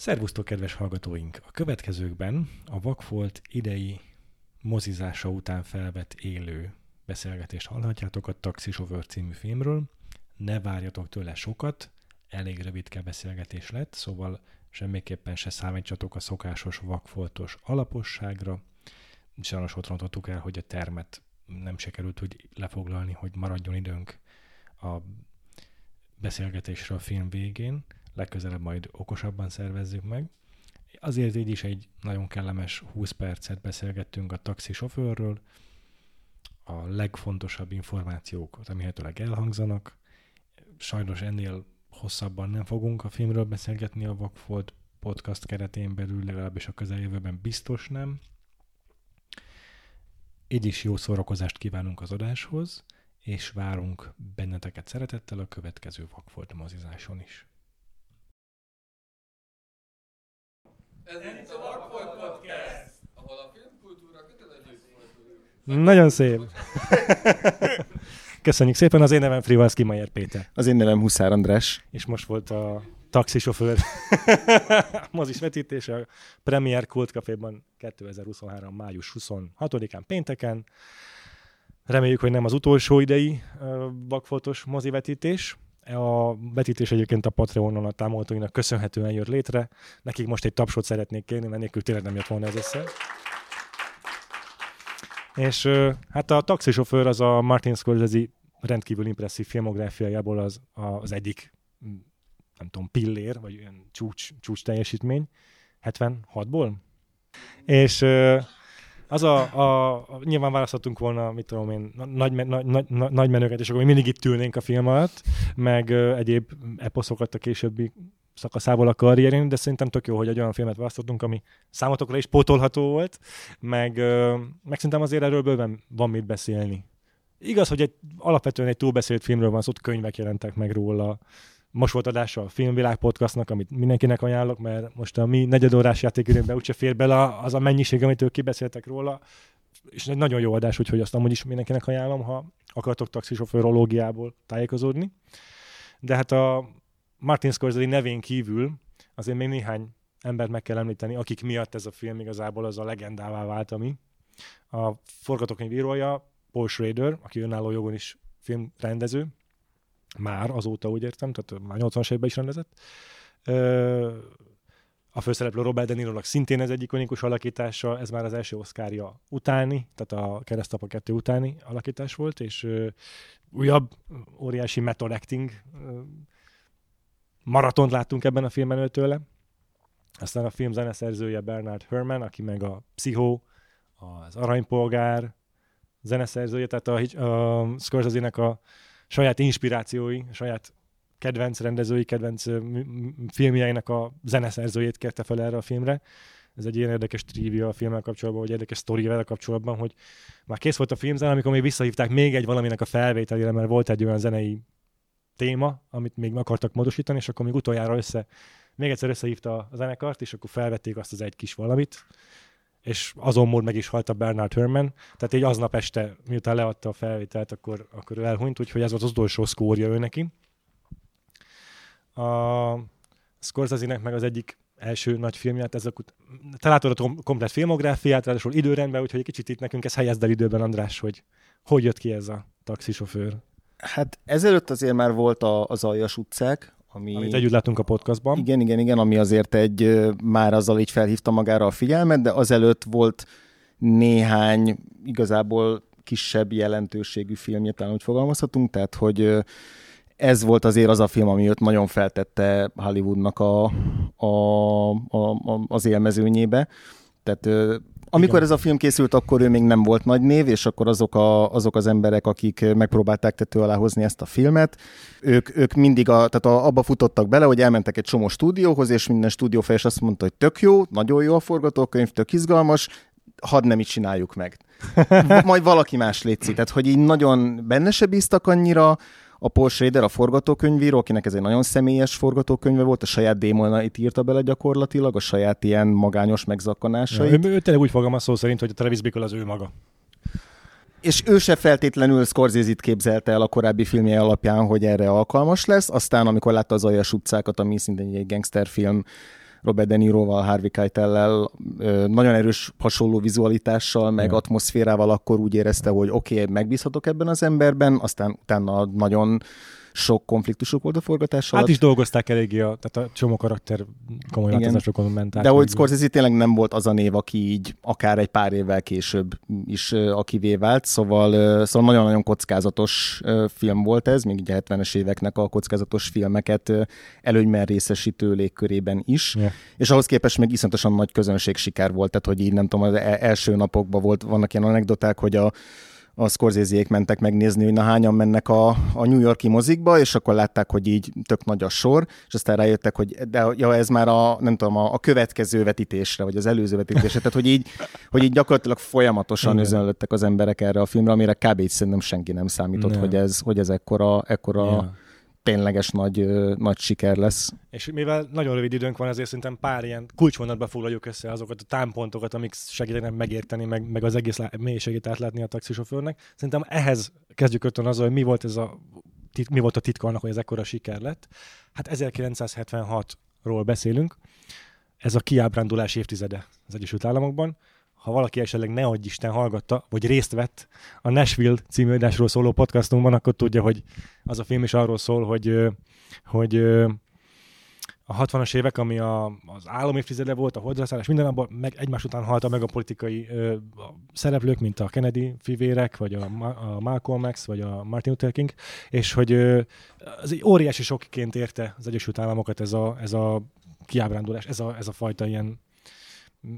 Szervusztok, kedves hallgatóink! A következőkben a Vakfolt idei mozizása után felvett élő beszélgetést hallhatjátok a Taxisofőr című filmről. Ne várjatok tőle sokat, elég rövidke beszélgetés lett, szóval semmiképpen se számítsatok a szokásos vakfoltos alaposságra. Sajnos ott rontottuk el, hogy a termet nem sikerült úgy lefoglalni, hogy maradjon időnk a beszélgetésre a film végén legközelebb majd okosabban szervezzük meg. Azért így is egy nagyon kellemes 20 percet beszélgettünk a taxisofőrről, a legfontosabb információk remélhetőleg elhangzanak. Sajnos ennél hosszabban nem fogunk a filmről beszélgetni a Vakfolt podcast keretén belül, legalábbis a közeljövőben biztos nem. Így is jó szórakozást kívánunk az adáshoz, és várunk benneteket szeretettel a következő Vakfolt mozizáson is. Ez itt a Vakfolt Podcast, ahol a filmkultúra kötelező Nagyon szép. Köszönjük szépen, az én nevem Frivalszki Mayer Péter. Az én nevem Huszár András. És most volt a taxisofőr mozis vetítése a Premier Kult Caféban 2023. május 26-án pénteken. Reméljük, hogy nem az utolsó idei vakfoltos mozivetítés. A vetítés egyébként a Patreonon a támogatóinak köszönhetően jött létre. Nekik most egy tapsot szeretnék kérni, mert nélkül tényleg nem jött volna ez össze. És hát a taxisofőr az a Martin Scorsese rendkívül impresszív filmográfiájából az, az egyik, nem tudom, pillér, vagy olyan csúcs, csúcs teljesítmény, 76-ból. És az a, a, a, nyilván választhatunk volna, mit tudom én, nagy, nagy, nagy, nagy menőket, és akkor mindig itt ülnénk a film alatt, meg ö, egyéb eposzokat a későbbi szakaszából a karrierén, de szerintem tök jó, hogy egy olyan filmet választottunk, ami számotokra is pótolható volt, meg, ö, meg szerintem azért erről bőven van mit beszélni. Igaz, hogy egy, alapvetően egy túlbeszélt filmről van szó, könyvek jelentek meg róla, most volt adása a Filmvilág podcastnak, amit mindenkinek ajánlok, mert most a mi negyedórás játékidőnkben úgyse fér bele az a mennyiség, amit ők kibeszéltek róla, és egy nagyon jó adás, úgyhogy azt amúgy is mindenkinek ajánlom, ha akartok taxisofőrológiából tájékozódni. De hát a Martin Scorsese nevén kívül azért még néhány embert meg kell említeni, akik miatt ez a film igazából az a legendává vált, ami. A forgatókönyvírója Paul Schrader, aki önálló jogon is filmrendező, már azóta úgy értem, tehát már 80-as években is rendezett. A főszereplő Robert De Niro-nak szintén ez egy ikonikus alakítása, ez már az első oszkárja utáni, tehát a Keresztapa 2 utáni alakítás volt, és újabb óriási method acting maratont láttunk ebben a filmben tőle. Aztán a film zeneszerzője Bernard Herrmann, aki meg a Pszichó, az Aranypolgár zeneszerzője, tehát a, a Scorsese-nek a saját inspirációi, saját kedvenc rendezői, kedvenc filmjeinek a zeneszerzőjét kérte fel erre a filmre. Ez egy ilyen érdekes trivia a filmmel kapcsolatban, vagy érdekes sztori vele kapcsolatban, hogy már kész volt a filmzen, amikor még visszahívták még egy valaminek a felvételére, mert volt egy olyan zenei téma, amit még akartak módosítani, és akkor még utoljára össze, még egyszer összehívta a zenekart, és akkor felvették azt az egy kis valamit, és azon mód meg is halt a Bernard Herrmann, tehát egy aznap este, miután leadta a felvételt, akkor, akkor ő elhunyt, úgyhogy ez volt az utolsó szkórja ő neki. A Scorsese-nek meg az egyik első nagy filmje, hát ezek ut- te látod a komplet filmográfiát, ráadásul időrendben, úgyhogy egy kicsit itt nekünk ez helyezd el időben, András, hogy hogy jött ki ez a taxisofőr? Hát ezelőtt azért már volt a, az Aljas utcák, ami, Amit együtt látunk a podcastban. Igen, igen, igen, ami azért egy, már azzal így felhívta magára a figyelmet, de azelőtt volt néhány igazából kisebb jelentőségű filmje, talán úgy fogalmazhatunk, tehát hogy ez volt azért az a film, ami őt nagyon feltette Hollywoodnak a, a, a, a, az élmezőnyébe. Tehát amikor Igen. ez a film készült, akkor ő még nem volt nagy név, és akkor azok, a, azok az emberek, akik megpróbálták tető alá hozni ezt a filmet, ők, ők mindig a, tehát a, abba futottak bele, hogy elmentek egy csomó stúdióhoz, és minden stúdiófejes azt mondta, hogy tök jó, nagyon jó a forgatókönyv, tök izgalmas, hadd nem így csináljuk meg. Majd valaki más létszik. Tehát, hogy így nagyon benne se bíztak annyira, a Paul Schrader, a forgatókönyvíró, akinek ez egy nagyon személyes forgatókönyve volt, a saját démonait írta bele gyakorlatilag, a saját ilyen magányos megzakkanásait. Ja, ő, ő tényleg úgy fogalmaz szó szerint, hogy a Travis Bickle az ő maga. És ő se feltétlenül Scorsese-t képzelte el a korábbi filmje alapján, hogy erre alkalmas lesz. Aztán, amikor látta az Aljas utcákat, ami szintén egy gangsterfilm, Robert De Niroval, Harvey Keitel-lel, nagyon erős hasonló vizualitással, meg ja. atmoszférával akkor úgy érezte, hogy oké, okay, megbízhatok ebben az emberben, aztán utána nagyon sok konfliktusuk volt a forgatás alatt. Hát is dolgozták eléggé, a, tehát a csomó karakter komoly változásokon ment át. De hogy Scorsese tényleg nem volt az a név, aki így akár egy pár évvel később is akivé vált, szóval, szóval nagyon-nagyon kockázatos film volt ez, még ugye 70-es éveknek a kockázatos filmeket előnyben részesítő légkörében is, yeah. és ahhoz képest meg iszonyatosan nagy közönség siker volt, tehát hogy így nem tudom, az e-, első napokban volt, vannak ilyen anekdoták, hogy a a scorsese mentek megnézni, hogy na hányan mennek a, a New Yorki mozikba, és akkor látták, hogy így tök nagy a sor, és aztán rájöttek, hogy de ja, ez már a, nem tudom, a, a következő vetítésre, vagy az előző vetítésre, tehát hogy így, hogy így gyakorlatilag folyamatosan özönlöttek az emberek erre a filmre, amire kb. szerintem senki nem számított, nem. hogy ez, hogy ez ekkora, ekkora ja tényleges nagy, nagy siker lesz. És mivel nagyon rövid időnk van, ezért szerintem pár ilyen kulcsvonatba foglaljuk össze azokat a támpontokat, amik segítenek megérteni, meg, meg az egész mélységét átlátni a taxisofőrnek. Szerintem ehhez kezdjük ötön azzal, hogy mi volt, ez a, mi volt a titka annak, hogy ez ekkora siker lett. Hát 1976-ról beszélünk, ez a kiábrándulás évtizede az Egyesült Államokban ha valaki esetleg ne adj Isten hallgatta, vagy részt vett a Nashville című adásról szóló podcastunkban, akkor tudja, hogy az a film is arról szól, hogy, hogy a 60-as évek, ami a, az állam évtizede volt, a holdrászállás, minden abban meg egymás után halta meg a politikai ö, a szereplők, mint a Kennedy fivérek, vagy a, a Malcolm X, vagy a Martin Luther King, és hogy ö, az egy óriási sokként érte az Egyesült Államokat ez a, ez a kiábrándulás, ez a, ez a fajta ilyen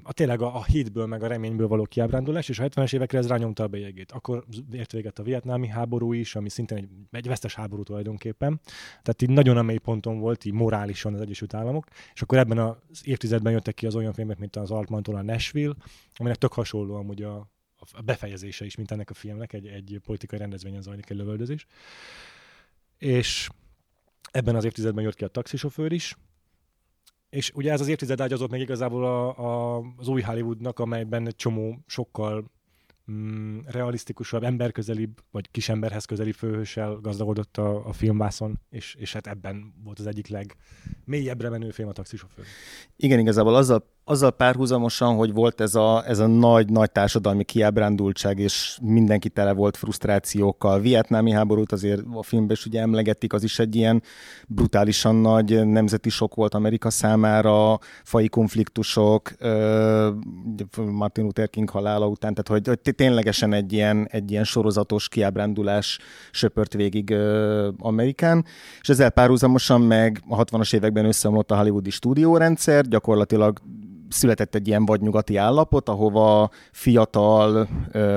a tényleg a, a hitből, meg a reményből való kiábrándulás, és a 70-es évekre ez rányomta a bélyegét. Akkor ért véget a vietnámi háború is, ami szintén egy, egy vesztes háború tulajdonképpen. Tehát így nagyon a mély ponton volt, így morálisan az Egyesült Államok, és akkor ebben az évtizedben jöttek ki az olyan filmek, mint az Altmantól a Nashville, aminek tök hasonló amúgy a, a befejezése is, mint ennek a filmnek, egy, egy politikai rendezvényen zajlik egy lövöldözés. És ebben az évtizedben jött ki a taxisofőr is, és ugye ez az évtized ágyazott meg igazából a, a, az új Hollywoodnak, amelyben egy csomó sokkal mm, realisztikusabb, emberközelibb, vagy kisemberhez közeli főhőssel gazdagodott a, a filmvászon, és, és hát ebben volt az egyik legmélyebbre menő film a taxisofőr. Igen, igazából azzal azzal párhuzamosan, hogy volt ez a, ez a nagy, nagy társadalmi kiábrándultság, és mindenki tele volt frusztrációkkal. Vietnámi háborút azért a filmben is ugye emlegetik, az is egy ilyen brutálisan nagy nemzeti sok volt Amerika számára, fai konfliktusok, Martin Luther King halála után, tehát hogy, hogy ténylegesen egy ilyen, egy ilyen sorozatos kiábrándulás söpört végig Amerikán, és ezzel párhuzamosan meg a 60-as években összeomlott a hollywoodi stúdiórendszer, gyakorlatilag született egy ilyen vadnyugati állapot, ahova fiatal,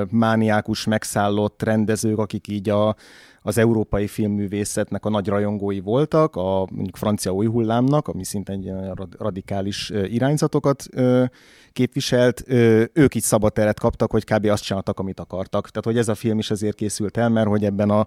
mániákus, megszállott rendezők, akik így a, az európai filmművészetnek a nagy rajongói voltak, a mondjuk francia új hullámnak, ami szinte egy ilyen radikális irányzatokat képviselt, ők így szabad teret kaptak, hogy kb. azt csináltak, amit akartak. Tehát, hogy ez a film is azért készült el, mert hogy ebben a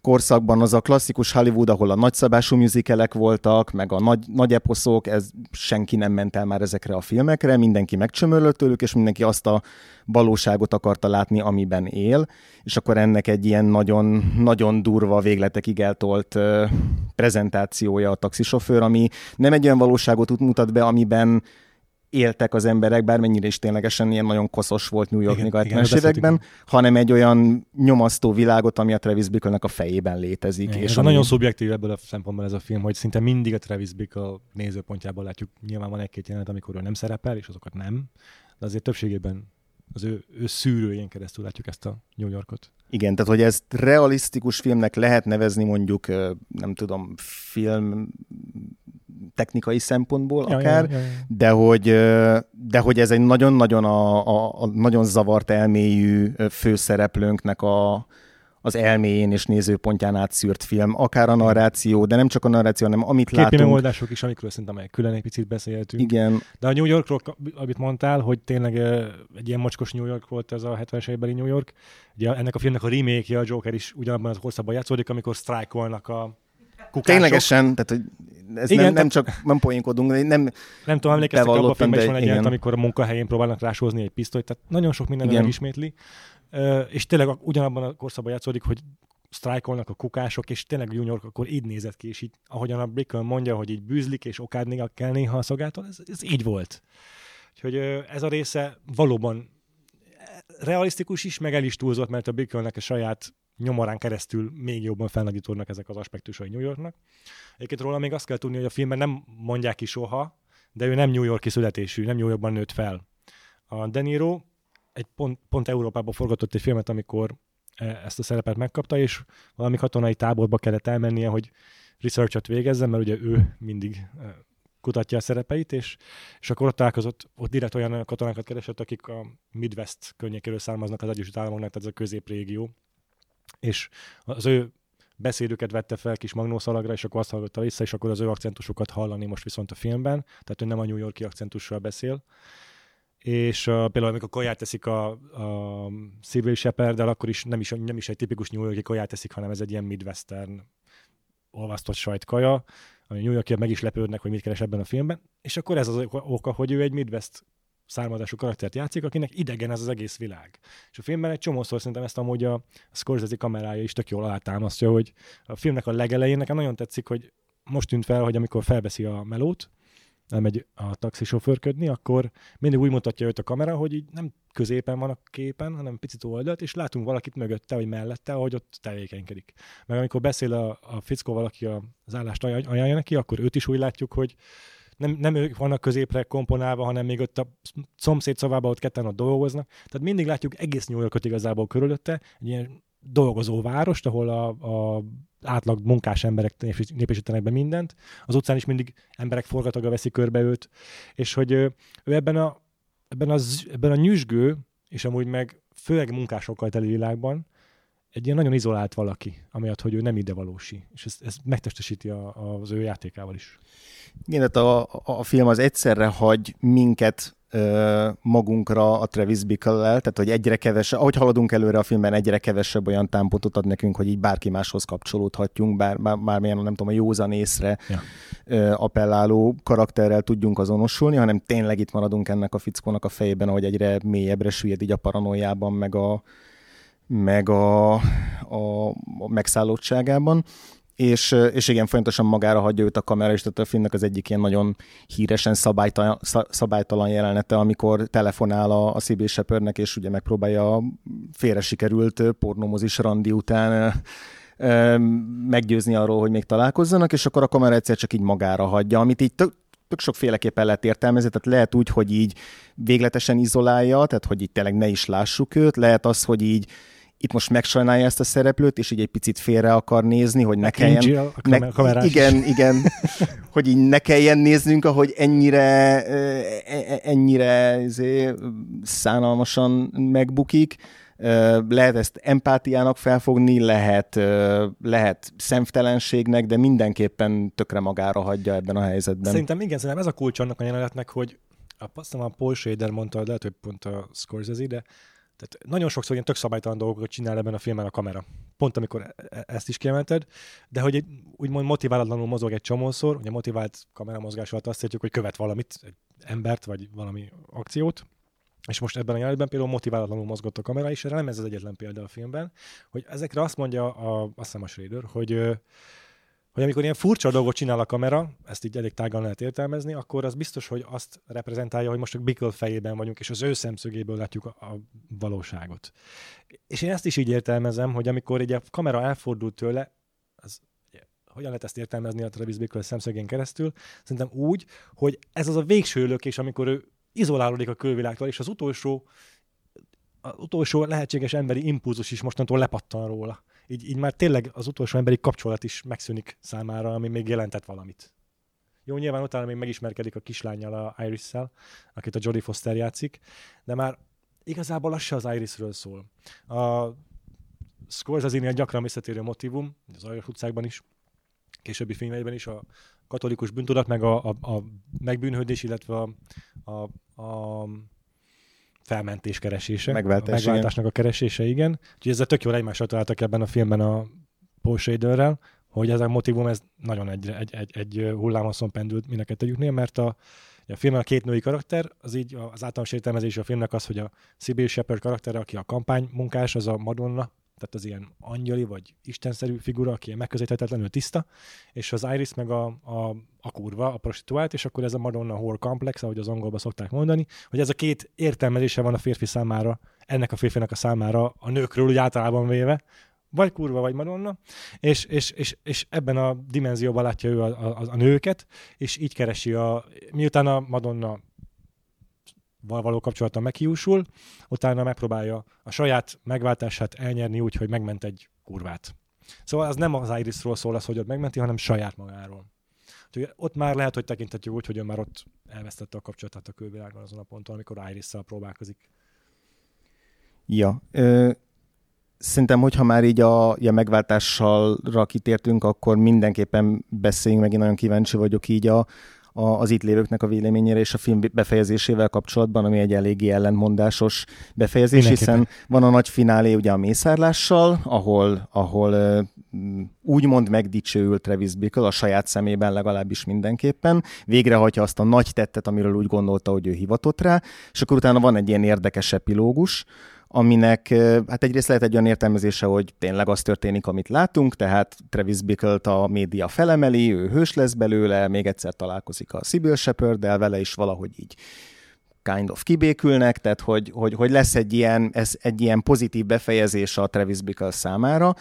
korszakban az a klasszikus Hollywood, ahol a nagyszabású műzikelek voltak, meg a nagy, nagy eposzok, ez senki nem ment el már ezekre a filmekre, mindenki megcsömörlött tőlük, és mindenki azt a valóságot akarta látni, amiben él, és akkor ennek egy ilyen nagyon, nagyon durva végletekig eltolt prezentációja a taxisofőr, ami nem egy olyan valóságot mutat be, amiben éltek az emberek, bármennyire is ténylegesen ilyen nagyon koszos volt New York a 70-es években, hanem egy olyan nyomasztó világot, ami a Travis bickle a fejében létezik. Igen, és ami... nagyon szubjektív ebből a szempontból ez a film, hogy szinte mindig a Travis Bickle nézőpontjából látjuk. Nyilván van egy-két jelenet, amikor ő nem szerepel, és azokat nem, de azért többségében az ő, ő szűrőjén keresztül látjuk ezt a New Yorkot. Igen, tehát hogy ezt realisztikus filmnek lehet nevezni mondjuk, nem tudom, film technikai szempontból ja, akár, ja, ja, ja. De, hogy, de hogy ez egy nagyon-nagyon a, a, a nagyon zavart elmélyű főszereplőnknek a, az elméjén és nézőpontján átszűrt film, akár a narráció, de nem csak a narráció, hanem amit Képi látunk. megoldások is, amikről szerintem egy külön egy picit beszéltünk. Igen. De a New Yorkról, amit mondtál, hogy tényleg egy ilyen mocskos New York volt ez a 70-es évbeli New York. Ugye ennek a filmnek a remake a Joker is ugyanabban az országban játszódik, amikor sztrájkolnak a kukások. Ténylegesen, tehát hogy ez igen, nem, nem csak nem poénkodunk, nem Nem tudom, emlékeztek, a filmben is van egy ilyen, amikor a munkahelyén próbálnak rásózni egy pisztolyt, tehát nagyon sok minden megismétli. Uh, és tényleg ugyanabban a korszakban játszódik, hogy sztrájkolnak a kukások, és tényleg York akkor így nézett ki, és így, ahogyan a Brickell mondja, hogy így bűzlik, és okádni kell néha a szolgáltól, ez, ez így volt. Úgyhogy ez a része valóban realisztikus is, meg el is túlzott, mert a Brickellnek a saját nyomorán keresztül még jobban felnagyítódnak ezek az aspektusai New Yorknak. Egyébként róla még azt kell tudni, hogy a filmben nem mondják ki soha, de ő nem New Yorki születésű, nem New Yorkban nőtt fel. A De Niro egy pont, pont Európában forgatott egy filmet, amikor e, ezt a szerepet megkapta, és valami katonai táborba kellett elmennie, hogy researchat végezzen, mert ugye ő mindig e, kutatja a szerepeit, és, és akkor ott találkozott, ott direkt olyan katonákat keresett, akik a Midwest környékéről származnak az Egyesült Államoknak, tehát ez a középrégió. És az ő beszédüket vette fel kis magnószalagra, és akkor azt hallgatta vissza, és akkor az ő akcentusokat hallani most viszont a filmben, tehát ő nem a New Yorki akcentussal beszél. És uh, például amikor kaját teszik a, a Civil Shepherd, akkor is nem, is nem is egy tipikus New Yorki kaját teszik, hanem ez egy ilyen midwestern olvasztott sajtkaja, ami New Yorkiak meg is lepődnek, hogy mit keres ebben a filmben, és akkor ez az oka, hogy ő egy Midwest származású karaktert játszik, akinek idegen ez az egész világ. És a filmben egy csomószor szerintem ezt amúgy a Scorsese kamerája is tök jól alátámasztja, hogy a filmnek a legelején nekem nagyon tetszik, hogy most tűnt fel, hogy amikor felveszi a melót, elmegy a taxisofőrködni, akkor mindig úgy mutatja őt a kamera, hogy így nem középen van a képen, hanem picit oldalt, és látunk valakit mögötte, vagy mellette, ahogy ott tevékenykedik. Meg amikor beszél a, a fickó valaki az állást ajánlja neki, akkor őt is úgy látjuk, hogy nem, nem ők vannak középre komponálva, hanem még ott a szomszéd szavában ott ketten ott dolgoznak. Tehát mindig látjuk egész New Yorkot igazából körülötte, egy ilyen dolgozó várost, ahol a, a átlag munkás emberek népesítenek be mindent. Az utcán is mindig emberek forgataga veszik körbe őt, és hogy ő ebben a, ebben, az, ebben a nyüzsgő, és amúgy meg főleg munkásokkal teli világban, egy ilyen nagyon izolált valaki, amiatt, hogy ő nem ide valósi. És ez, ez megtestesíti a, az ő játékával is. Igen, tehát a, a film az egyszerre hagy minket magunkra a Travis Bickle-lel, tehát hogy egyre kevesebb, ahogy haladunk előre a filmben, egyre kevesebb olyan támpontot ad nekünk, hogy így bárki máshoz kapcsolódhatjunk, bár, bár, bármilyen, nem tudom, a józan észre ja. appelláló karakterrel tudjunk azonosulni, hanem tényleg itt maradunk ennek a fickónak a fejében, ahogy egyre mélyebbre süllyed így a paranoiában, meg a, meg a, a, megszállottságában és, és igen, folyamatosan magára hagyja őt a kamera, és tehát a filmnek az egyik ilyen nagyon híresen szabálytalan, szabálytalan jelenete, amikor telefonál a, a CB Shepardnek, és ugye megpróbálja a félre sikerült pornomozis randi után meggyőzni arról, hogy még találkozzanak, és akkor a kamera egyszer csak így magára hagyja, amit így tök, tök sokféleképpen lehet értelmezni, tehát lehet úgy, hogy így végletesen izolálja, tehát hogy így tényleg ne is lássuk őt, lehet az, hogy így itt most megsajnálja ezt a szereplőt, és így egy picit félre akar nézni, hogy ne kelljen... Ne, igen, igen, hogy így ne kelljen néznünk, ahogy ennyire, e, e, ennyire zé, szánalmasan megbukik. Lehet ezt empátiának felfogni, lehet, lehet szemtelenségnek, de mindenképpen tökre magára hagyja ebben a helyzetben. Szerintem igen, szerintem ez a kulcs annak a jelenetnek, hogy azt a Paul Schrader mondta, lehet, hogy pont a Scorsese, de tehát nagyon sokszor ilyen tök szabálytalan dolgokat csinál ebben a filmben a kamera. Pont amikor e-, e-, ezt is kiemelted, de hogy egy, úgymond motiválatlanul mozog egy csomószor, ugye motivált kameramozgás alatt azt értjük, hogy követ valamit, egy embert, vagy valami akciót, és most ebben a jelenetben például motiválatlanul mozgott a kamera, és erre nem ez az egyetlen példa a filmben, hogy ezekre azt mondja a, azt hiszem a Schrader, hogy hogy amikor ilyen furcsa dolgot csinál a kamera, ezt így elég tágan lehet értelmezni, akkor az biztos, hogy azt reprezentálja, hogy most a Bickle fejében vagyunk, és az ő szemszögéből látjuk a, a valóságot. És én ezt is így értelmezem, hogy amikor egy a kamera elfordul tőle, az hogyan lehet ezt értelmezni a Travis Bickle szemszögén keresztül? Szerintem úgy, hogy ez az a végső lökés, amikor ő izolálódik a külvilágtól, és az utolsó az utolsó lehetséges emberi impulzus is mostantól lepattan róla így, így már tényleg az utolsó emberi kapcsolat is megszűnik számára, ami még jelentett valamit. Jó, nyilván utána még megismerkedik a kislányjal, a Iris-szel, akit a Jodie Foster játszik, de már igazából az se az Irisről szól. A Scorsese-nél gyakran visszatérő motivum, az Ajos utcákban is, későbbi filmeiben is a katolikus bűntudat, meg a, a, a megbűnhődés, illetve a, a, a felmentés keresése. Megváltás, a megváltásnak a keresése, igen. Úgyhogy ezzel tök jól egymásra találtak ebben a filmben a Paul Shaderrel, hogy ez a motivum ez nagyon egy, egy, egy, egy hullámoszon pendült mind a mert a, a filmben a két női karakter, az így az általános értelmezés a filmnek az, hogy a Sibyl Shepard karakter, aki a kampánymunkás, az a Madonna tehát az ilyen angyali vagy istenszerű figura, aki ilyen megközelíthetetlenül tiszta, és az Iris meg a, a, a kurva, a prostituált, és akkor ez a Madonna Whore Complex, ahogy az angolba szokták mondani, hogy ez a két értelmezése van a férfi számára, ennek a férfinak a számára a nőkről úgy általában véve, vagy kurva, vagy Madonna, és, és, és, és ebben a dimenzióban látja ő a, a, a nőket, és így keresi a, miután a Madonna való kapcsolata meghiúsul, utána megpróbálja a saját megváltását elnyerni úgy, hogy megment egy kurvát. Szóval az nem az Irisról szól az, hogy ott megmenti, hanem saját magáról. Úgyhogy ott már lehet, hogy tekinthetjük úgy, hogy ő már ott elvesztette a kapcsolatát a külvilággal azon a ponton, amikor Iris-szal próbálkozik. Ja, ö, szerintem, hogyha már így a, a megváltással kitértünk, akkor mindenképpen beszéljünk meg, én nagyon kíváncsi vagyok így a, a, az itt lévőknek a véleményére és a film befejezésével kapcsolatban, ami egy eléggé ellentmondásos befejezés, hiszen van a nagy finálé ugye a mészárlással, ahol, ahol úgymond megdicsőült Travis Bickle a saját szemében legalábbis mindenképpen, végrehajtja azt a nagy tettet, amiről úgy gondolta, hogy ő hivatott rá, és akkor utána van egy ilyen érdekes epilógus, aminek hát egyrészt lehet egy olyan értelmezése, hogy tényleg az történik, amit látunk, tehát Travis bickle a média felemeli, ő hős lesz belőle, még egyszer találkozik a Sibyl shepard vele is valahogy így kind of kibékülnek, tehát hogy, hogy, hogy lesz egy ilyen, ez egy ilyen pozitív befejezés a Travis Bickle számára.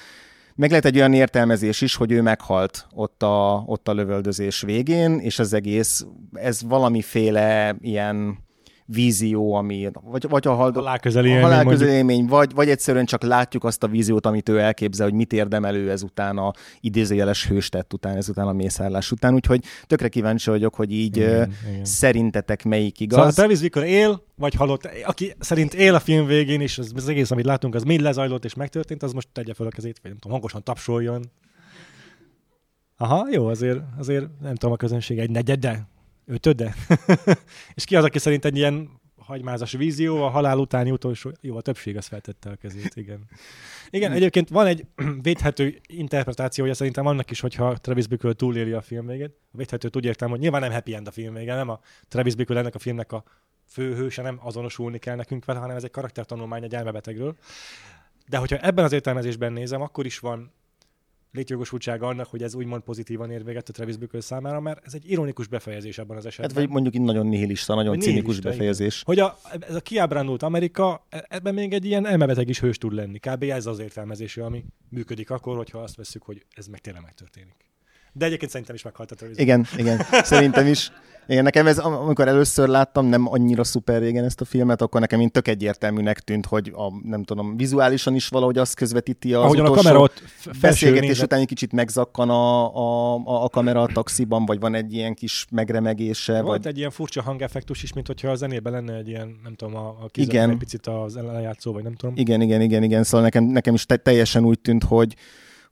Meg lehet egy olyan értelmezés is, hogy ő meghalt ott a, ott a lövöldözés végén, és az egész, ez valamiféle ilyen vízió, ami, vagy, vagy a, hal, halálközeli élmény, halálközeli élmény vagy, vagy egyszerűen csak látjuk azt a víziót, amit ő elképzel, hogy mit érdemel ő ezután a idézőjeles hőstett után, ezután a mészárlás után, úgyhogy tökre kíváncsi vagyok, hogy így igen, igen. szerintetek melyik igaz. Szóval Travis Bickle él, vagy halott, aki szerint él a film végén, és az, az egész, amit látunk, az mind lezajlott és megtörtént, az most tegye fel a kezét, vagy nem tudom, hangosan tapsoljon. Aha, jó, azért, azért nem tudom, a közönség egy negyede ötöde? és ki az, aki szerint egy ilyen hagymázas vízió, a halál utáni utolsó, jó, a többség az feltette a kezét, igen. Igen, egyébként van egy védhető interpretációja szerintem annak is, hogyha Travis Bickle túléli a film végét. A védhetőt úgy értem, hogy nyilván nem happy end a film vége, nem a Travis Bickle ennek a filmnek a főhőse, nem azonosulni kell nekünk vele, hanem ez egy karaktertanulmány egy elmebetegről. De hogyha ebben az értelmezésben nézem, akkor is van létjogosultsága annak, hogy ez úgymond pozitívan ér véget a Travis Bickle számára, mert ez egy ironikus befejezés ebben az esetben. Hát vagy mondjuk így nagyon nihilista, nagyon nihilista, cinikus befejezés. Hogy a, ez a kiábrándult Amerika, e- ebben még egy ilyen elmebeteg is hős tud lenni. Kb. ez az értelmezése, ami működik akkor, hogyha azt veszük, hogy ez meg tényleg megtörténik. De egyébként szerintem is meghalt a Travis Igen, igen, szerintem is. Igen, nekem ez, amikor először láttam, nem annyira szuper régen ezt a filmet, akkor nekem mint tök egyértelműnek tűnt, hogy a, nem tudom, vizuálisan is valahogy azt közvetíti az Ahogyan utolsó a kamera ott beszélgetés után egy kicsit megzakkan a, a, a, kamera a taxiban, vagy van egy ilyen kis megremegése. Volt vagy... egy ilyen furcsa hangeffektus is, mint hogyha a zenében lenne egy ilyen, nem tudom, a, a igen. egy picit az lejátszó, vagy nem tudom. Igen, igen, igen, igen, szóval nekem, nekem is te, teljesen úgy tűnt, hogy,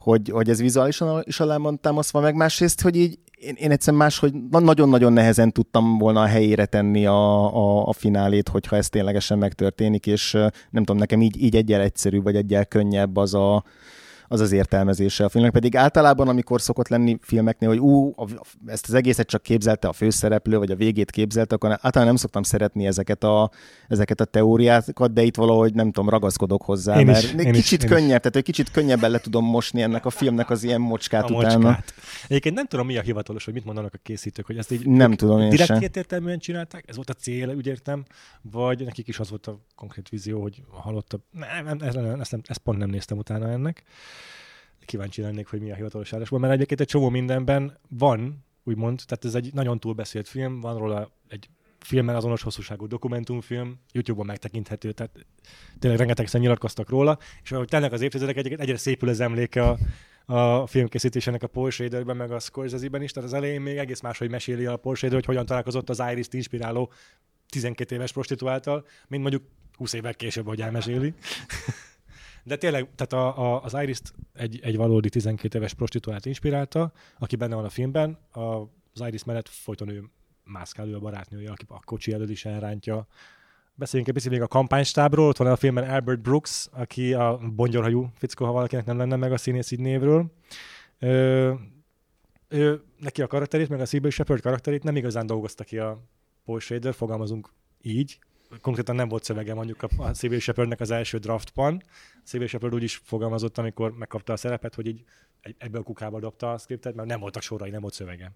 hogy, hogy ez vizuálisan is alá támasztva, meg. Másrészt, hogy így én, én egyszerűen máshogy nagyon-nagyon nehezen tudtam volna a helyére tenni a, a, a finálét, hogyha ez ténylegesen megtörténik, és nem tudom, nekem így, így egyel egyszerű, vagy egyel könnyebb az a, az az értelmezése a filmnek. Pedig általában, amikor szokott lenni filmeknél, hogy ú, ezt az egészet csak képzelte a főszereplő, vagy a végét képzelte, akkor általában nem szoktam szeretni ezeket a, ezeket a teóriákat, de itt valahogy nem tudom, ragaszkodok hozzá, én mert is, én kicsit is, könnyebb, tehát egy kicsit könnyebben le tudom mosni ennek a filmnek az ilyen mocskát a utána. Mocskát. Egyébként nem tudom, mi a hivatalos, hogy mit mondanak a készítők, hogy ezt így nem tudom én direkt értelműen csinálták, ez volt a cél, úgy értem, vagy nekik is az volt a konkrét vízió, hogy halottabb. Nem, nem, nem, ezt, nem, ezt pont nem néztem utána ennek kíváncsi lennék, hogy mi a hivatalos állásban, mert egyébként egy csomó mindenben van, úgymond, tehát ez egy nagyon túlbeszélt film, van róla egy filmen azonos hosszúságú dokumentumfilm, YouTube-on megtekinthető, tehát tényleg rengetegszer nyilatkoztak róla, és ahogy telnek az évtizedek, egyébként egyre szépül az emléke a, a filmkészítésének a Paul Schraderben, meg a Scorsese-ben is, tehát az elején még egész máshogy meséli a Paul Schrader, hogy hogyan találkozott az Iris-t inspiráló 12 éves prostituáltal, mint mondjuk 20 évvel később, hogy elmeséli. De tényleg, tehát a, a, az iris egy, egy valódi 12 éves prostituált inspirálta, aki benne van a filmben. A, az Iris mellett folyton ő mászkál, ő a barátnője, aki a kocsi előtt is elrántja. Beszéljünk egy picit még a kampánystábról. Ott van a filmben Albert Brooks, aki a bongyorhajú fickó, ha valakinek nem lenne meg a színész így névről. Ö, ő, neki a karakterét, meg a Sybil Shepard karakterét nem igazán dolgozta ki a Paul Schrader, fogalmazunk így. Konkrétan nem volt szövege mondjuk a, Civil Shepardnek az első draftban. Civil Shepard úgy is fogalmazott, amikor megkapta a szerepet, hogy így ebből a kukába dobta a skriptet, mert nem voltak sorai, nem volt szövege.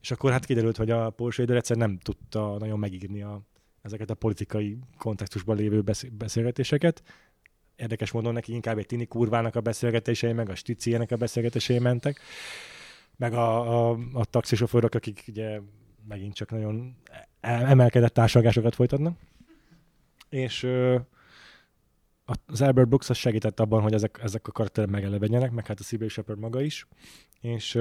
És akkor hát kiderült, hogy a Paul Schrader egyszer nem tudta nagyon megírni a, ezeket a politikai kontextusban lévő beszélgetéseket. Érdekes módon neki inkább egy tini kurvának a beszélgetései, meg a sticienek a beszélgetései mentek, meg a, a, a taxisofőrök, akik ugye megint csak nagyon emelkedett társadalmásokat folytatnak. És az Albert Brooks az segített abban, hogy ezek, ezek a karakterek megelevenjenek, meg hát a Sybil Shepard maga is, és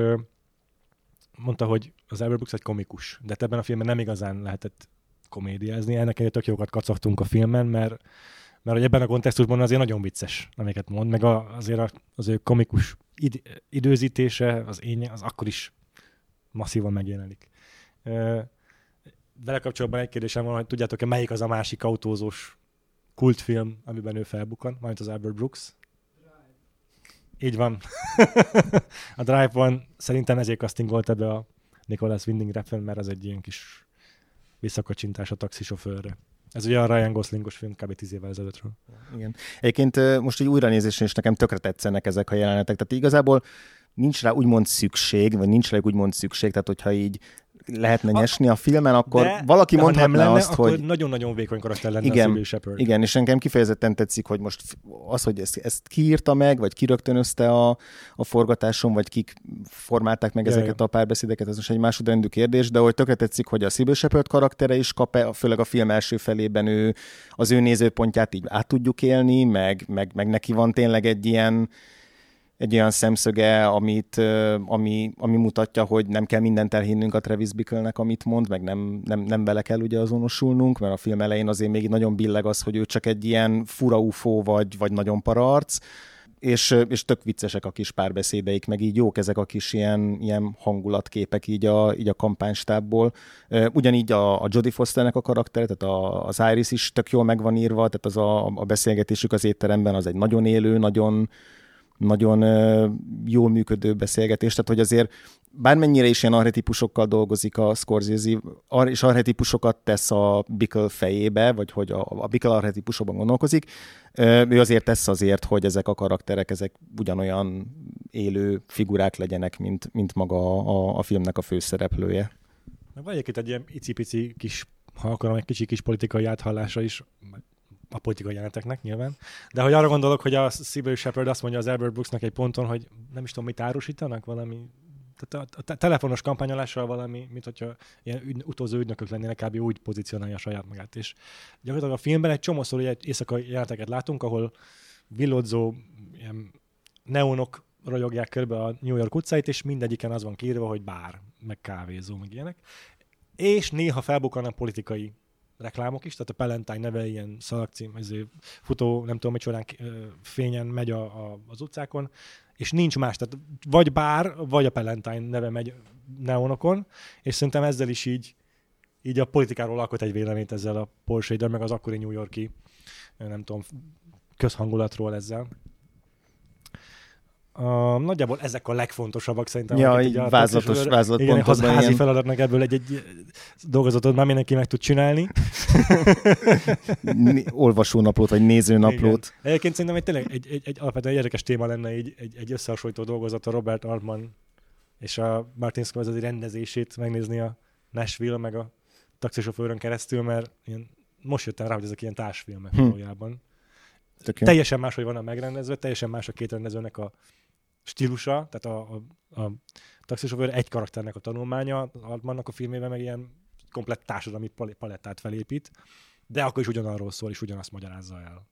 mondta, hogy az Albert Brooks egy komikus, de ebben a filmben nem igazán lehetett komédiázni, ennek egy tök jókat kacagtunk a filmen, mert, mert hogy ebben a kontextusban azért nagyon vicces, amiket mond, meg a, azért az ő komikus id, időzítése, az én, az akkor is masszívan megjelenik. Vele kapcsolatban egy kérdésem van, hogy tudjátok-e, melyik az a másik autózós kultfilm, amiben ő felbukkan, majd az Albert Brooks. Így van. a Drive van szerintem ezért volt ebbe a Nicholas Winding Refn, mert az egy ilyen kis visszakacsintás a taxisofőrre. Ez ugye a Ryan Goslingos film kb. 10 évvel ezelőttről. Igen. Egyébként most egy újranézésén is nekem tökre tetszenek ezek a jelenetek. Tehát igazából nincs rá úgymond szükség, vagy nincs rá úgymond szükség, tehát hogyha így lehetne nyesni a filmen, akkor de, valaki de mondhatná nem lenne, azt, akkor hogy... nagyon-nagyon vékony karakter lenne igen, a Shepard. Igen, és engem kifejezetten tetszik, hogy most az, hogy ezt, ezt kiírta meg, vagy kirögtönözte a, a forgatáson, vagy kik formálták meg ezeket Jaj. a párbeszédeket, ez most egy másodrendű kérdés, de hogy tökre tetszik, hogy a Sybil Shepard karaktere is kap főleg a film első felében ő, az ő nézőpontját így át tudjuk élni, meg, meg, meg neki van tényleg egy ilyen egy olyan szemszöge, amit, ami, ami mutatja, hogy nem kell mindent elhinnünk a Travis Bickle-nek, amit mond, meg nem, nem, nem vele kell ugye azonosulnunk, mert a film elején azért még nagyon billeg az, hogy ő csak egy ilyen fura ufó vagy, vagy nagyon paraarc, és, és tök viccesek a kis párbeszédeik, meg így jók ezek a kis ilyen, ilyen hangulatképek így a, így a kampánystábból. Ugyanígy a, a Jodie Fosternek a karakter, tehát a, az Iris is tök jól meg van írva, tehát az a, a beszélgetésük az étteremben az egy nagyon élő, nagyon, nagyon jól működő beszélgetés, tehát hogy azért bármennyire is ilyen arhetipusokkal dolgozik a Scorsese, és arhetipusokat tesz a Bickle fejébe, vagy hogy a, a Bickle arhetipusokban gondolkozik, ő azért tesz azért, hogy ezek a karakterek, ezek ugyanolyan élő figurák legyenek, mint, mint maga a, a filmnek a főszereplője. Meg van egy ilyen icipici kis, ha akarom, egy kicsi kis politikai áthallása is, a politikai jeleneteknek nyilván. De hogy arra gondolok, hogy a Sybil Shepard azt mondja az Albert Brooksnak egy ponton, hogy nem is tudom, mit árusítanak, valami tehát a, a, a telefonos kampányolással valami, mint hogyha ilyen ügy, utolsó ügynökök lennének, kb. úgy pozícionálja a saját magát. És gyakorlatilag a filmben egy csomószor egy éjszakai jeleneteket látunk, ahol villodzó ilyen neonok ragyogják körbe a New York utcáit, és mindegyiken az van kiírva, hogy bár, meg kávézó, meg ilyenek. És néha felbukkannak politikai reklámok is, tehát a Palentine neve ilyen szalagcím, futó, nem tudom, micsodán fényen megy a, a, az utcákon, és nincs más, tehát vagy bár, vagy a Palentine neve megy neonokon, és szerintem ezzel is így, így a politikáról alkot egy véleményt ezzel a Porsche meg az akkori New Yorki, nem tudom, közhangulatról ezzel. Uh, nagyjából ezek a legfontosabbak szerintem. Ja, így vázlatos, vázlatpontokban. Igen, házi feladatnak ebből egy-egy dolgozatot már mindenki meg tud csinálni. Olvasónaplót, vagy nézőnaplót. Igen. Egyébként szerintem egy, tényleg egy, egy, egy alapvetően érdekes téma lenne egy, egy, egy összehasonlító dolgozat a Robert Altman és a Martin Scorsese rendezését megnézni a Nashville meg a taxisofőrön keresztül, mert ilyen, most jöttem rá, hogy ezek ilyen társfilmek hm. valójában. Teljesen máshogy van a megrendezve, teljesen más a két rendezőnek a stílusa, tehát a, a, a taxisofőr egy karakternek a tanulmánya, Altmannak a filmében meg ilyen komplett társadalmi palettát felépít, de akkor is ugyanarról szól, és ugyanazt magyarázza el.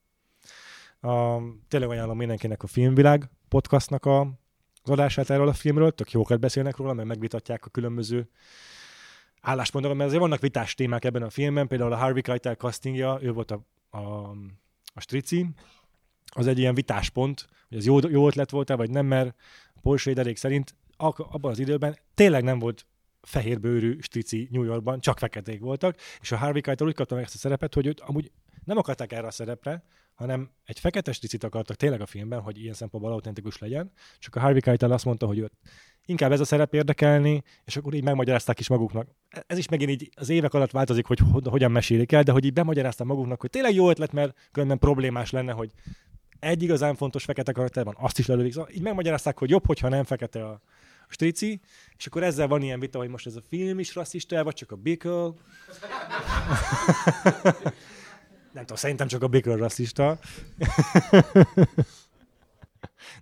A, tényleg ajánlom mindenkinek a Filmvilág podcastnak a, az adását erről a filmről, tök jókat beszélnek róla, mert megvitatják a különböző álláspontokat, mert azért vannak vitás témák ebben a filmben, például a Harvey Keitel castingja, ő volt a, a, a strici, az egy ilyen vitáspont, hogy ez jó, jó ötlet volt-e, vagy nem, mert Paul Schraderék szerint abban az időben tényleg nem volt fehérbőrű strici New Yorkban, csak feketék voltak, és a Harvey Keitel úgy kapta meg ezt a szerepet, hogy őt amúgy nem akarták erre a szerepre, hanem egy fekete stricit akartak tényleg a filmben, hogy ilyen szempontból autentikus legyen, csak a Harvey Keitel azt mondta, hogy őt inkább ez a szerep érdekelni, és akkor így megmagyarázták is maguknak. Ez is megint így az évek alatt változik, hogy hogyan mesélik el, de hogy így bemagyarázták maguknak, hogy tényleg jó ötlet, mert különben problémás lenne, hogy egy igazán fontos fekete karakter van, azt is lelődik. Szóval így megmagyarázták, hogy jobb, hogyha nem fekete a, strici, és akkor ezzel van ilyen vita, hogy most ez a film is rasszista, vagy csak a Bickle. nem tudom, szerintem csak a Bickle rasszista.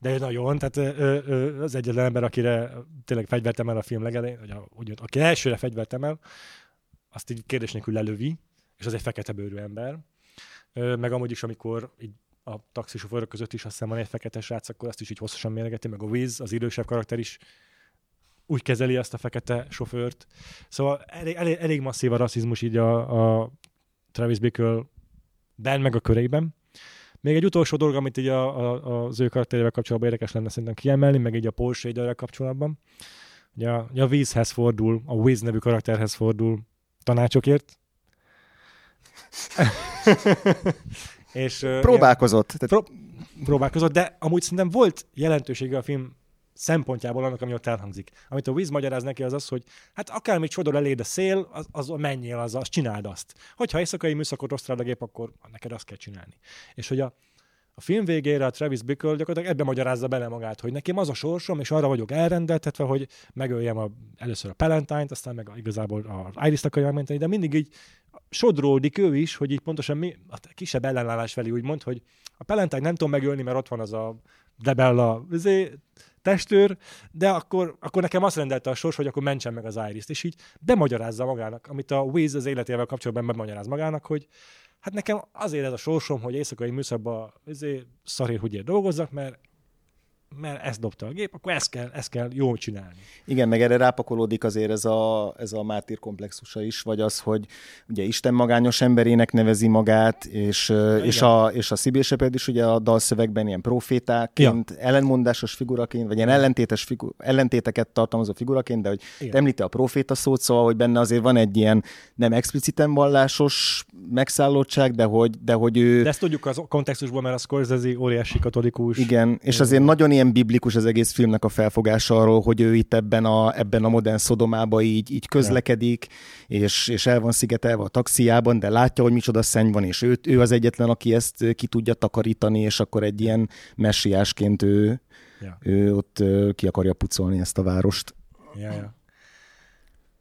De ő nagyon, tehát ő, ő, az egyetlen ember, akire tényleg fegyvert emel a film legelején, vagy a, úgy, aki elsőre fegyvert emel, azt így kérdés nélkül lelövi, és az egy fekete bőrű ember. Meg amúgy is, amikor így a taxisofőrök között is azt hiszem van egy fekete srác, akkor azt is így hosszasan mérgeti, meg a Wiz, az idősebb karakter is úgy kezeli azt a fekete sofőrt. Szóval elég, elég, elég masszív a rasszizmus így a, a Travis Bickle ben meg a körében. Még egy utolsó dolog, amit így a, a, az ő karakterével kapcsolatban érdekes lenne szerintem kiemelni, meg így a Paul Shaderrel kapcsolatban. Ugye a, a Wizhez fordul, a Wiz nevű karakterhez fordul tanácsokért. és, próbálkozott. Ilyen, pró- próbálkozott, de amúgy szerintem volt jelentősége a film szempontjából annak, ami ott elhangzik. Amit a Wiz magyaráz neki, az az, hogy hát akármit csodor eléd a szél, az, az menjél, az, az csináld azt. Hogyha éjszakai műszakot rossz a gép, akkor neked azt kell csinálni. És hogy a, a film végére a Travis Bickle gyakorlatilag ebbe magyarázza bele magát, hogy nekem az a sorsom, és arra vagyok elrendeltetve, hogy megöljem a, először a Palentine-t, aztán meg a, igazából a Iris-t akarja megmenteni, de mindig így sodródik ő is, hogy így pontosan mi, a kisebb ellenállás felé úgy mond, hogy a Palentine nem tudom megölni, mert ott van az a Debella izé, testőr, de akkor, akkor nekem azt rendelte a sors, hogy akkor mentsen meg az Iris-t, és így bemagyarázza magának, amit a Wiz az életével kapcsolatban bemagyaráz magának, hogy hát nekem azért ez a sorsom, hogy éjszakai műszakban izé, szarér dolgozzak, mert mert ezt dobta a gép, akkor ezt kell, ezt kell jól csinálni. Igen, meg erre rápakolódik azért ez a, ez a mártír komplexusa is, vagy az, hogy ugye Isten magányos emberének nevezi magát, és, és, a, és a Szibil Shepard is ugye a dalszövegben ilyen profétáként, ja. ellenmondásos figuraként, vagy ilyen ellentétes figu, ellentéteket tartalmazó figuraként, de hogy említi a proféta szót, szóval, hogy benne azért van egy ilyen nem expliciten vallásos megszállottság, de hogy, de hogy ő... De ezt tudjuk az kontextusból, mert a Scorsese óriási katolikus. Igen, és azért nagyon ilyen biblikus az egész filmnek a felfogása arról, hogy ő itt ebben a, ebben a modern szodomába így, így közlekedik, és, és el van szigetelve a taxiában, de látja, hogy micsoda szenny van, és ő, ő az egyetlen, aki ezt ki tudja takarítani, és akkor egy ilyen messiásként ő, ja. ő ott ki akarja pucolni ezt a várost. Ja, ja.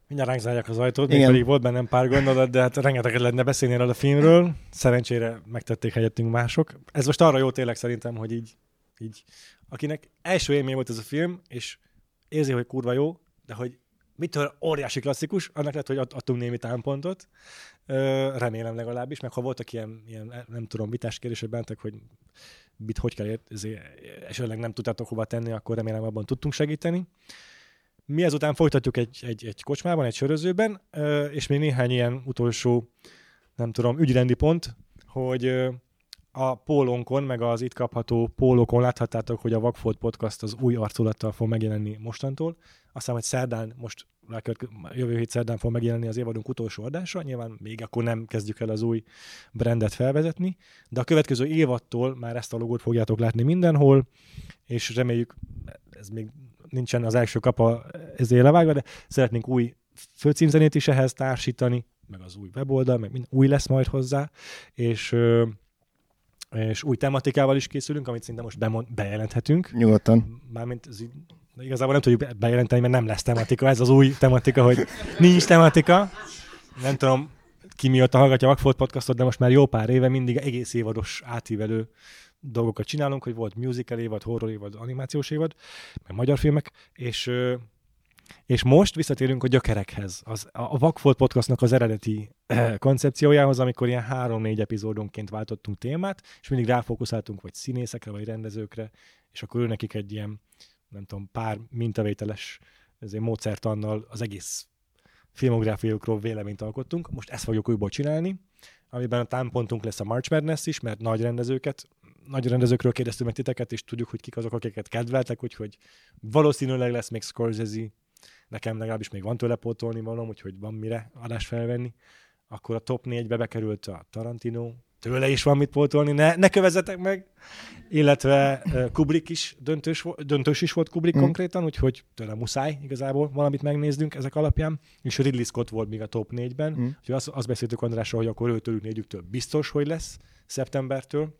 Mindjárt ránk zárják az ajtót, még pedig volt bennem pár gondolat, de hát rengeteget lehetne beszélni erről a filmről. Szerencsére megtették helyettünk mások. Ez most arra jó tényleg szerintem, hogy így, így akinek első élmény volt ez a film, és érzi, hogy kurva jó, de hogy mitől óriási klasszikus, annak lehet, hogy adtunk némi támpontot. remélem legalábbis, meg ha voltak ilyen, ilyen nem tudom, vitás kérdések bentek, hogy mit hogy kell esetleg nem tudtátok hova tenni, akkor remélem abban tudtunk segíteni. Mi ezután folytatjuk egy, egy, egy kocsmában, egy sörözőben, és még néhány ilyen utolsó, nem tudom, ügyrendi pont, hogy a pólónkon, meg az itt kapható pólókon láthattátok, hogy a Vagfolt Podcast az új arculattal fog megjelenni mostantól. Aztán, hogy szerdán, most jövő hét szerdán fog megjelenni az évadunk utolsó adása, nyilván még akkor nem kezdjük el az új brandet felvezetni, de a következő évattól már ezt a logót fogjátok látni mindenhol, és reméljük, ez még nincsen az első kapa ezért levágva, de szeretnénk új főcímzenét is ehhez társítani, meg az új weboldal, meg mind, új lesz majd hozzá, és és új tematikával is készülünk, amit szinte most bemond, bejelenthetünk. Nyugodtan. Mármint ez, igazából nem tudjuk bejelenteni, mert nem lesz tematika. Ez az új tematika, hogy nincs tematika. Nem tudom, ki miatt hallgatja a Vagfolt podcastot, de most már jó pár éve mindig egész évados átívelő dolgokat csinálunk, hogy volt musical évad, horror évad, animációs évad, meg magyar filmek, és és most visszatérünk a gyökerekhez, az, a Vakfolt podcastnak az eredeti eh, koncepciójához, amikor ilyen három-négy epizódonként váltottunk témát, és mindig ráfókuszáltunk vagy színészekre, vagy rendezőkre, és akkor ő nekik egy ilyen, nem tudom, pár mintavételes ezért módszertannal az egész filmográfiókról véleményt alkottunk. Most ezt fogjuk újból csinálni, amiben a támpontunk lesz a March Madness is, mert nagy rendezőket, nagy rendezőkről kérdeztünk meg titeket, és tudjuk, hogy kik azok, akiket kedveltek, úgyhogy valószínűleg lesz még Scorsese, nekem legalábbis még van tőle pótolni valóm, úgyhogy van mire adás felvenni. Akkor a top 4-be bekerült a Tarantino, tőle is van mit pótolni, ne, ne kövezzetek meg, illetve Kubrick is döntős, döntős is volt Kubrick mm. konkrétan, úgyhogy tőle muszáj igazából valamit megnéznünk ezek alapján, és Ridley Scott volt még a top 4-ben, mm. úgyhogy azt, azt beszéltük Andrásról, hogy akkor őtől négyüktől biztos, hogy lesz szeptembertől.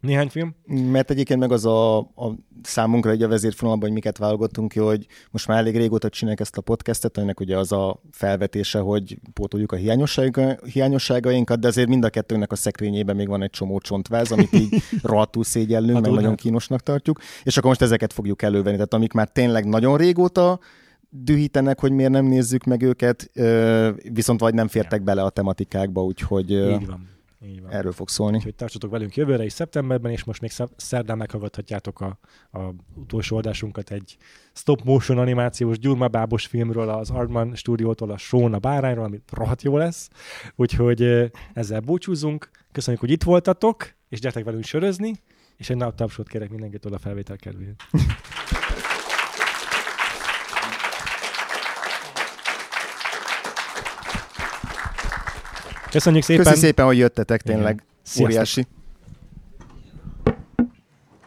Néhány film? Mert egyébként meg az a, a számunkra egy a vezérfonalban, hogy miket válogattunk ki, hogy most már elég régóta csinálják ezt a podcastet, ennek ugye az a felvetése, hogy pótoljuk a hiányosságainkat, de azért mind a kettőnek a szekrényében még van egy csomó csontváz, amit így rohadtul szégyellünk, hát meg nagyon kínosnak tartjuk, és akkor most ezeket fogjuk elővenni, tehát amik már tényleg nagyon régóta dühítenek, hogy miért nem nézzük meg őket, viszont vagy nem fértek bele a tematikákba, úgyhogy... Így van így van. Erről fog szólni. Úgyhogy tartsatok velünk jövőre is szeptemberben, és most még szerdán meghallgathatjátok a, a utolsó adásunkat egy stop motion animációs gyurmabábos filmről, az Artman stúdiótól, a Sean a bárányról, ami rohadt jó lesz. Úgyhogy ezzel búcsúzunk. Köszönjük, hogy itt voltatok, és gyertek velünk sörözni, és egy naptapsot kérek mindenkitől a felvétel kedvéért. Köszönjük szépen. Köszönjük szépen, hogy jöttetek, tényleg. Igen. Óriási.